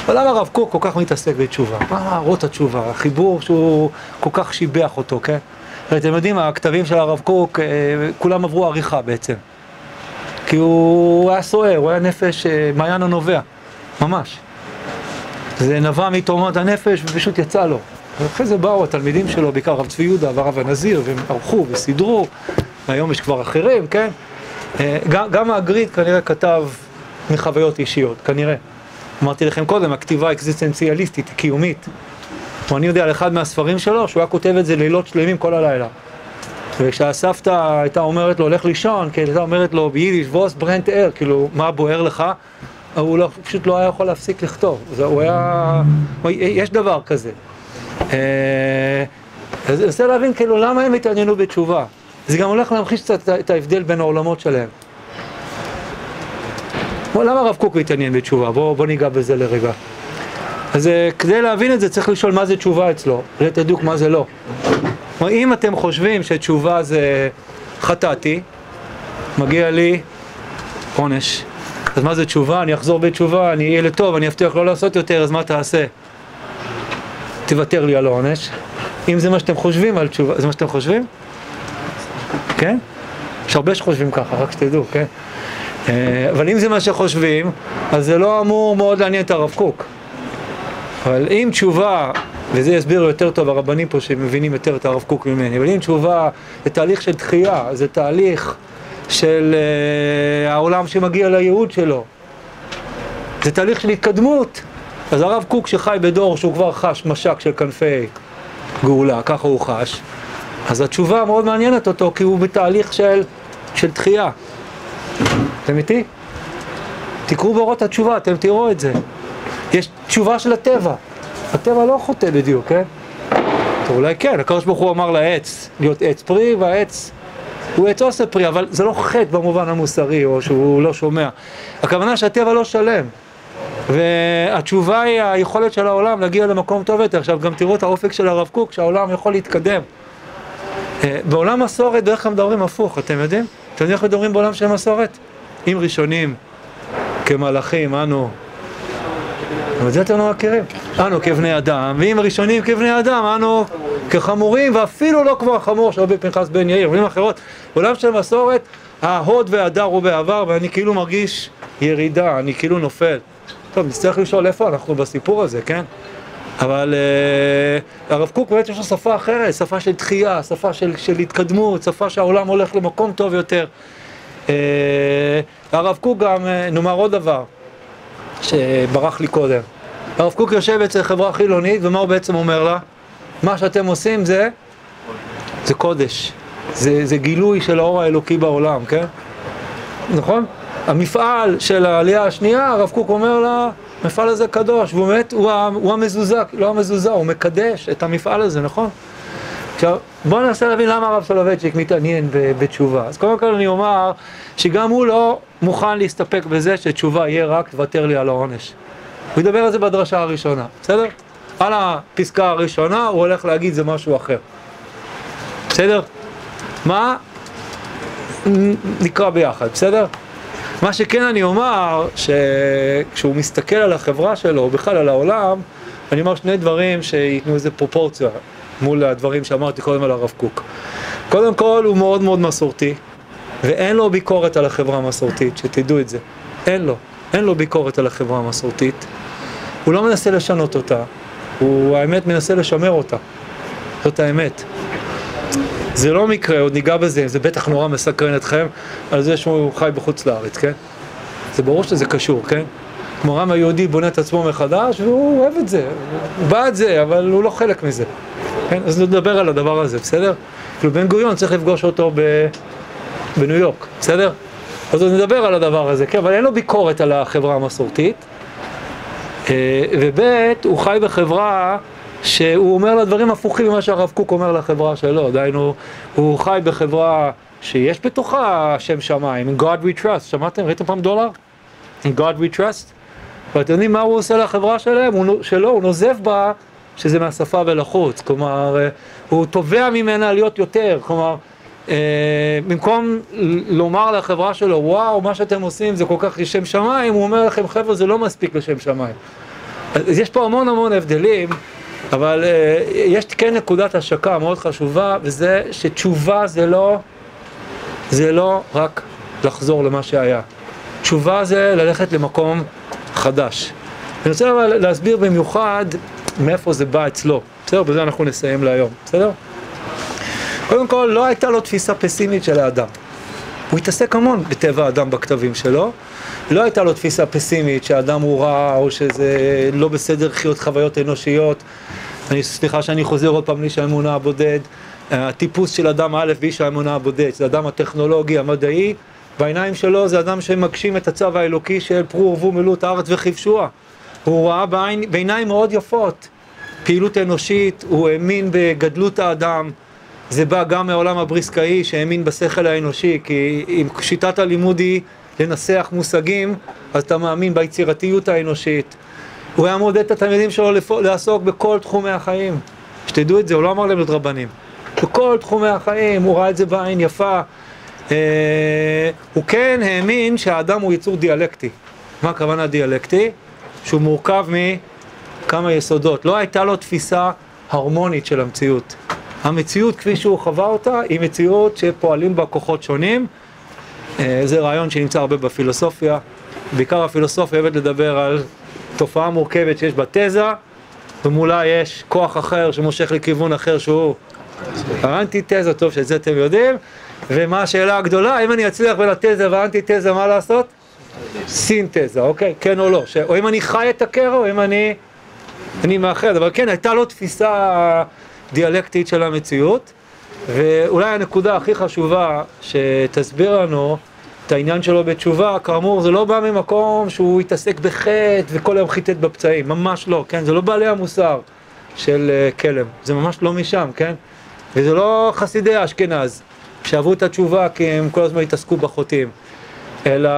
אבל למה הרב קוק כל כך מתעסק בתשובה? מה מהרות התשובה? החיבור שהוא כל כך שיבח אותו, כן? ואתם יודעים, הכתבים של הרב קוק, אה, כולם עברו עריכה בעצם. כי הוא היה סוער, הוא היה נפש, אה, מעיין הנובע, ממש. זה נבע מתאומות הנפש ופשוט יצא לו. ואחרי זה באו התלמידים שלו, בעיקר הרב צבי יהודה והרב הנזיר, והם ערכו וסידרו, והיום יש כבר אחרים, כן? אה, גם, גם האגריד כנראה כתב מחוויות אישיות, כנראה. אמרתי לכם קודם, הכתיבה האקזיסטנציאליסטית, קיומית. אני יודע על אחד מהספרים שלו, שהוא היה כותב את זה לילות שלמים כל הלילה. וכשהסבתא הייתה אומרת לו, לך לישון, כי הייתה אומרת לו ביידיש, ווס ברנט אר, כאילו, מה בוער לך? הוא לא, פשוט לא היה יכול להפסיק לכתוב. זה, הוא היה... יש דבר כזה. אה, אז אני רוצה להבין, כאילו, למה הם התעניינו בתשובה? זה גם הולך להמחיש קצת את ההבדל בין העולמות שלהם. למה הרב קוק התעניין בתשובה? בואו בוא ניגע בזה לרגע. אז אה, כדי להבין את זה צריך לשאול מה זה תשובה אצלו, לתדוק מה זה לא. כלומר, אם אתם חושבים שתשובה זה חטאתי, מגיע לי עונש. אז מה זה תשובה? אני אחזור בתשובה, אני אהיה לטוב, אני אבטיח לא לעשות יותר, אז מה תעשה? תוותר לי על העונש. אם זה מה שאתם חושבים על תשובה, זה מה שאתם חושבים? כן? יש הרבה שחושבים ככה, רק שתדעו, כן? אה, אבל אם זה מה שחושבים, אז זה לא אמור מאוד לעניין את הרב קוק. אבל אם תשובה, וזה יסביר יותר טוב הרבנים פה שמבינים יותר את הרב קוק ממני, אבל אם תשובה זה תהליך של דחייה, זה תהליך של uh, העולם שמגיע לייעוד שלו, זה תהליך של התקדמות. אז הרב קוק שחי בדור שהוא כבר חש משק של כנפי גאולה, ככה הוא חש, אז התשובה מאוד מעניינת אותו כי הוא בתהליך של, של דחייה. אתם איתי? תקראו באורות התשובה, אתם תראו את זה. יש תשובה של הטבע. הטבע לא חוטא בדיוק, כן? טוב, אולי כן, הקדוש ברוך הוא אמר לעץ להיות עץ פרי, והעץ הוא עץ עושה פרי, אבל זה לא חטא במובן המוסרי, או שהוא לא שומע. הכוונה שהטבע לא שלם. והתשובה היא היכולת של העולם להגיע למקום טוב יותר. עכשיו גם תראו את האופק של הרב קוק, שהעולם יכול להתקדם. אה, בעולם מסורת דרך כלל מדברים הפוך, אתם יודעים? אתם יודעים איך מדברים בעולם של מסורת? אם ראשונים כמלאכים, אנו אבל זה אתם לא מכירים. אנו כבני אדם, ואם הראשונים כבני אדם, אנו כחמורים, ואפילו לא כמו החמור של רבי פנחס בן יאיר. במילים אחרות, עולם של מסורת, ההוד והדר הוא בעבר, ואני כאילו מרגיש ירידה, אני כאילו נופל. טוב, נצטרך לשאול איפה אנחנו בסיפור הזה, כן? אבל uh, הרב קוק באמת יש לו שפה אחרת, שפה של דחייה, שפה של, של התקדמות, שפה שהעולם הולך למקום טוב יותר. Uh, הרב קוק גם, uh, נאמר עוד דבר, שברח לי קודם. הרב קוק יושב אצל חברה חילונית, ומה הוא בעצם אומר לה? מה שאתם עושים זה, זה קודש. זה, זה גילוי של האור האלוקי בעולם, כן? נכון? המפעל של העלייה השנייה, הרב קוק אומר לה, המפעל הזה קדוש, והוא באמת, הוא, הוא המזוזה, לא המזוזה, הוא מקדש את המפעל הזה, נכון? עכשיו, בואו ננסה להבין למה הרב סולובייצ'יק מתעניין בתשובה. אז קודם כל אני אומר שגם הוא לא מוכן להסתפק בזה שתשובה יהיה רק תוותר לי על העונש. הוא ידבר על זה בדרשה הראשונה, בסדר? על הפסקה הראשונה הוא הולך להגיד זה משהו אחר. בסדר? מה? נקרא ביחד, בסדר? מה שכן אני אומר, שכשהוא מסתכל על החברה שלו, בכלל על העולם, אני אומר שני דברים שייתנו איזה פרופורציה מול הדברים שאמרתי קודם על הרב קוק. קודם כל, הוא מאוד מאוד מסורתי, ואין לו ביקורת על החברה המסורתית, שתדעו את זה. אין לו. אין לו ביקורת על החברה המסורתית. הוא לא מנסה לשנות אותה, הוא האמת מנסה לשמר אותה. זאת האמת. זה לא מקרה, עוד ניגע בזה, זה בטח נורא מסקרן אתכם על זה שהוא חי בחוץ לארץ, כן? זה ברור שזה קשור, כן? כמו העם היהודי בונה את עצמו מחדש והוא אוהב את זה, הוא בעד זה, אבל הוא לא חלק מזה. כן? אז נדבר על הדבר הזה, בסדר? כאילו בן גוריון צריך לפגוש אותו ב... בניו יורק, בסדר? אז עוד נדבר על הדבר הזה, כן? אבל אין לו ביקורת על החברה המסורתית. אה, וב' הוא חי בחברה שהוא אומר לה דברים הפוכים ממה שהרב קוק אומר לחברה שלו, דהיינו, הוא חי בחברה שיש בתוכה שם שמיים, in God we trust, שמעתם? ראיתם פעם דולר? in God we trust? ואתם יודעים מה הוא עושה לחברה שלהם? הוא, שלו, הוא נוזף בה שזה מהשפה ולחוץ, כלומר, אה, הוא תובע ממנה להיות יותר, כלומר, אה, במקום לומר לחברה שלו, וואו, מה שאתם עושים זה כל כך לשם שמיים, הוא אומר לכם, חבר'ה, זה לא מספיק לשם שמיים. אז יש פה המון המון הבדלים, אבל אה, יש כן נקודת השקה מאוד חשובה, וזה שתשובה זה לא, זה לא רק לחזור למה שהיה. תשובה זה ללכת למקום חדש. אני רוצה אבל להסביר במיוחד מאיפה זה בא אצלו. בסדר? בזה אנחנו נסיים להיום. בסדר? קודם כל, לא הייתה לו תפיסה פסימית של האדם. הוא התעסק המון בטבע האדם בכתבים שלו. לא הייתה לו תפיסה פסימית שהאדם הוא רע, או שזה לא בסדר לחיות חוויות אנושיות. אני, סליחה שאני חוזר עוד פעם לאיש האמונה הבודד. הטיפוס של אדם א' באיש האמונה הבודד, זה אדם הטכנולוגי, המדעי, בעיניים שלו זה אדם שמגשים את הצו האלוקי של פרו ורבו מילאו את הארץ וכבשוה. הוא ראה בעין, בעיניים מאוד יפות פעילות אנושית, הוא האמין בגדלות האדם. זה בא גם מהעולם הבריסקאי שהאמין בשכל האנושי, כי אם שיטת הלימוד היא לנסח מושגים, אז אתה מאמין ביצירתיות האנושית. הוא היה מעודד את התלמידים שלו לעסוק בכל תחומי החיים. שתדעו את זה, הוא לא אמר להם להיות רבנים. בכל תחומי החיים, הוא ראה את זה בעין יפה. אה, הוא כן האמין שהאדם הוא יצור דיאלקטי. מה הכוונה דיאלקטי? שהוא מורכב מכמה יסודות. לא הייתה לו תפיסה הרמונית של המציאות. המציאות כפי שהוא חווה אותה היא מציאות שפועלים בה כוחות שונים. אה, זה רעיון שנמצא הרבה בפילוסופיה. בעיקר הפילוסופיה אוהבת לדבר על תופעה מורכבת שיש בה תזה, ומולה יש כוח אחר שמושך לכיוון אחר שהוא האנטי-תזה, טוב שאת זה אתם יודעים. ומה השאלה הגדולה, אם אני אצליח בין התזה והאנטי-תזה, מה לעשות? סינתזה, אוקיי? כן או לא. ש... או אם אני חי את הקרע, או אם אני, אני מאחד. אבל כן, הייתה לו תפיסה דיאלקטית של המציאות, ואולי הנקודה הכי חשובה שתסביר לנו את העניין שלו בתשובה, כאמור, זה לא בא ממקום שהוא התעסק בחטא וכל היום חיטט בפצעים, ממש לא, כן? זה לא בעלי המוסר של uh, כלם, זה ממש לא משם, כן? וזה לא חסידי אשכנז, שאהבו את התשובה כי הם כל הזמן התעסקו בחוטאים. אלא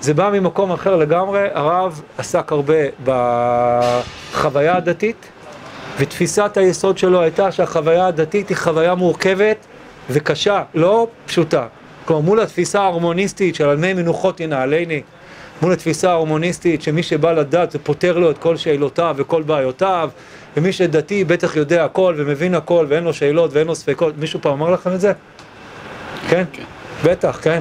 זה בא ממקום אחר לגמרי, הרב עסק הרבה בחוויה הדתית, ותפיסת היסוד שלו הייתה שהחוויה הדתית היא חוויה מורכבת וקשה, לא פשוטה. כלומר, מול התפיסה ההרמוניסטית של על מי מנוחות ינעלני, מול התפיסה ההרמוניסטית שמי שבא לדת זה פותר לו את כל שאלותיו וכל בעיותיו, ומי שדתי בטח יודע הכל ומבין הכל ואין לו שאלות ואין לו ספקות. מישהו פעם אמר לכם את זה? כן? כן. בטח, כן.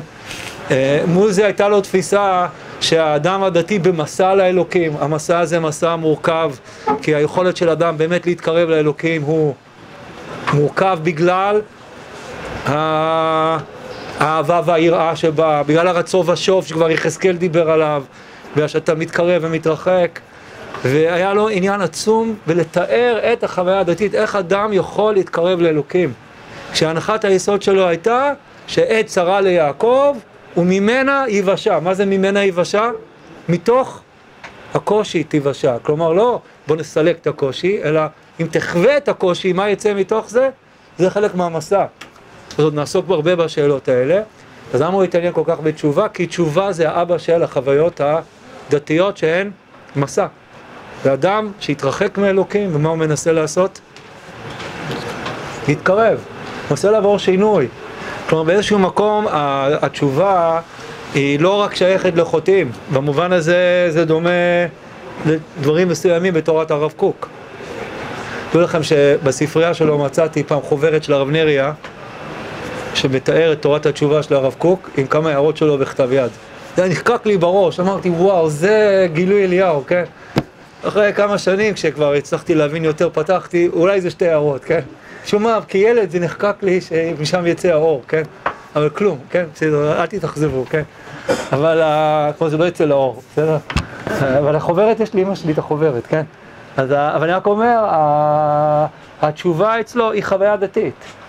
אה, מול זה הייתה לו תפיסה שהאדם הדתי במסע לאלוקים, המסע הזה מסע מורכב, כי היכולת של אדם באמת להתקרב לאלוקים הוא מורכב בגלל האהבה והיראה שבה, בגלל הרצון ושוב שכבר יחזקאל דיבר עליו, בגלל שאתה מתקרב ומתרחק. והיה לו עניין עצום בלתאר את החוויה הדתית, איך אדם יכול להתקרב לאלוקים. כשהנחת היסוד שלו הייתה שעת צרה ליעקב וממנה ייוושע. מה זה ממנה ייוושע? מתוך הקושי תיוושע. כלומר, לא בוא נסלק את הקושי, אלא אם תחווה את הקושי, מה יצא מתוך זה? זה חלק מהמסע. אז עוד נעסוק הרבה בשאלות האלה. אז למה הוא התעניין כל כך בתשובה? כי תשובה זה האבא של החוויות הדתיות שהן מסע. זה אדם שהתרחק מאלוקים, ומה הוא מנסה לעשות? להתקרב, מנסה לעבור שינוי. כלומר באיזשהו מקום התשובה היא לא רק שייכת לחוטאים, במובן הזה זה דומה לדברים מסוימים בתורת הרב קוק. תדעו לכם שבספרייה שלו מצאתי פעם חוברת של הרב נריה שמתאר את תורת התשובה של הרב קוק עם כמה הערות שלו בכתב יד. זה נחקק לי בראש, אמרתי וואו זה גילוי אליהו, כן? אחרי כמה שנים כשכבר הצלחתי להבין יותר פתחתי, אולי זה שתי הערות, כן? שומע, כילד זה נחקק לי שמשם יצא האור, כן? אבל כלום, כן? בסדר, אל תתאכזבו, כן? אבל כמו זה לא יצא לאור, בסדר? אבל החוברת, יש לי אמא שלי את החוברת, כן? אז, אבל אני רק אומר, התשובה אצלו היא חוויה דתית.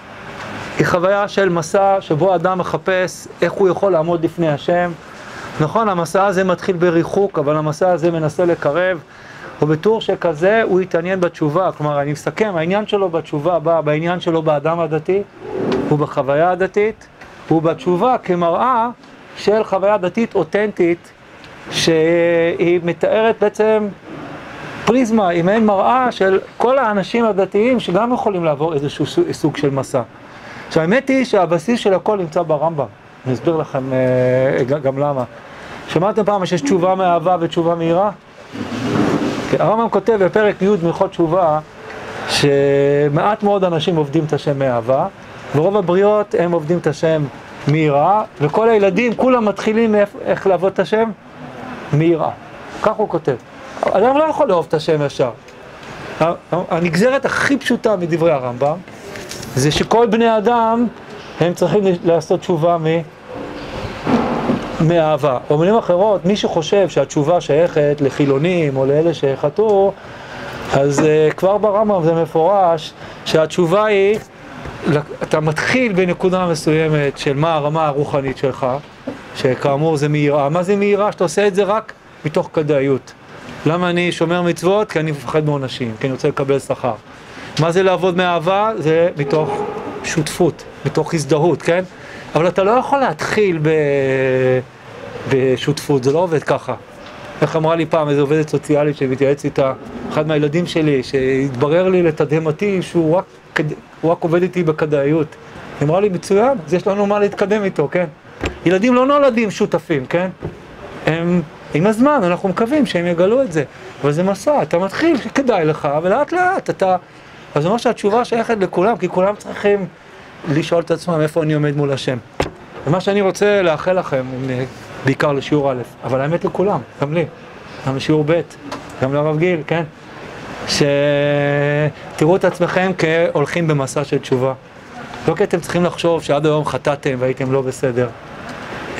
היא חוויה של מסע שבו אדם מחפש איך הוא יכול לעמוד לפני השם. נכון, המסע הזה מתחיל בריחוק, אבל המסע הזה מנסה לקרב. ובטור שכזה הוא התעניין בתשובה, כלומר אני מסכם, העניין שלו בתשובה בא בעניין שלו באדם הדתי, הוא בחוויה הדתית, הוא בתשובה כמראה של חוויה דתית אותנטית, שהיא מתארת בעצם פריזמה, היא מעין מראה של כל האנשים הדתיים שגם יכולים לעבור איזשהו סוג של מסע. עכשיו האמת היא שהבסיס של הכל נמצא ברמב"ם, אני אסביר לכם אה, גם למה. שמעתם פעם שיש תשובה מאהבה ותשובה מהירה? כן, הרמב"ם כותב בפרק י' מלכות תשובה שמעט מאוד אנשים עובדים את השם מאהבה ורוב הבריות הם עובדים את השם מיראה וכל הילדים כולם מתחילים איך, איך לעבוד את השם? מיראה. כך הוא כותב. אדם לא יכול לאהוב את השם ישר. הנגזרת הכי פשוטה מדברי הרמב"ם זה שכל בני אדם הם צריכים לעשות תשובה מ... מאהבה. במילים אחרות, מי שחושב שהתשובה שייכת לחילונים או לאלה שחטאו, אז uh, כבר ברמב"ם זה מפורש שהתשובה היא, אתה מתחיל בנקודה מסוימת של מה הרמה הרוחנית שלך, שכאמור זה מהירה. מה זה מהירה? שאתה עושה את זה רק מתוך כדאיות. למה אני שומר מצוות? כי אני מפחד מעונשים, כי אני רוצה לקבל שכר. מה זה לעבוד מאהבה? זה מתוך שותפות, מתוך הזדהות, כן? אבל אתה לא יכול להתחיל ב... בשותפות, זה לא עובד ככה. איך אמרה לי פעם איזו עובדת סוציאלית שמתייעץ איתה, אחד מהילדים שלי, שהתברר לי לתדהמתי שהוא רק, רק עובד איתי בכדאיות. היא אמרה לי, מצוין, אז יש לנו מה להתקדם איתו, כן? ילדים לא נולדים שותפים, כן? הם, עם הזמן, אנחנו מקווים שהם יגלו את זה. אבל זה מסע, אתה מתחיל, כדאי לך, ולאט לאט אתה... אז זה אומר שהתשובה שייכת לכולם, כי כולם צריכים לשאול את עצמם איפה אני עומד מול השם. ומה שאני רוצה לאחל לכם, בעיקר לשיעור א', אבל האמת לכולם, גם לי, גם לשיעור ב', גם לרב גיל, כן? שתראו את עצמכם כהולכים במסע של תשובה. לא כי אתם צריכים לחשוב שעד היום חטאתם והייתם לא בסדר,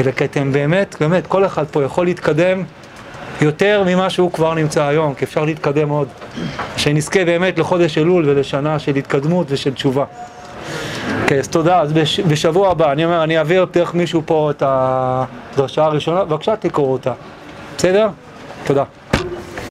אלא כי אתם באמת, באמת, כל אחד פה יכול להתקדם יותר ממה שהוא כבר נמצא היום, כי אפשר להתקדם עוד. שנזכה באמת לחודש אלול ולשנה של התקדמות ושל תשובה. אוקיי, אז תודה. אז בש, בשבוע הבא, אני אומר, אני אעביר דרך מישהו פה את הדרשה הראשונה, בבקשה תקראו אותה. בסדר? תודה.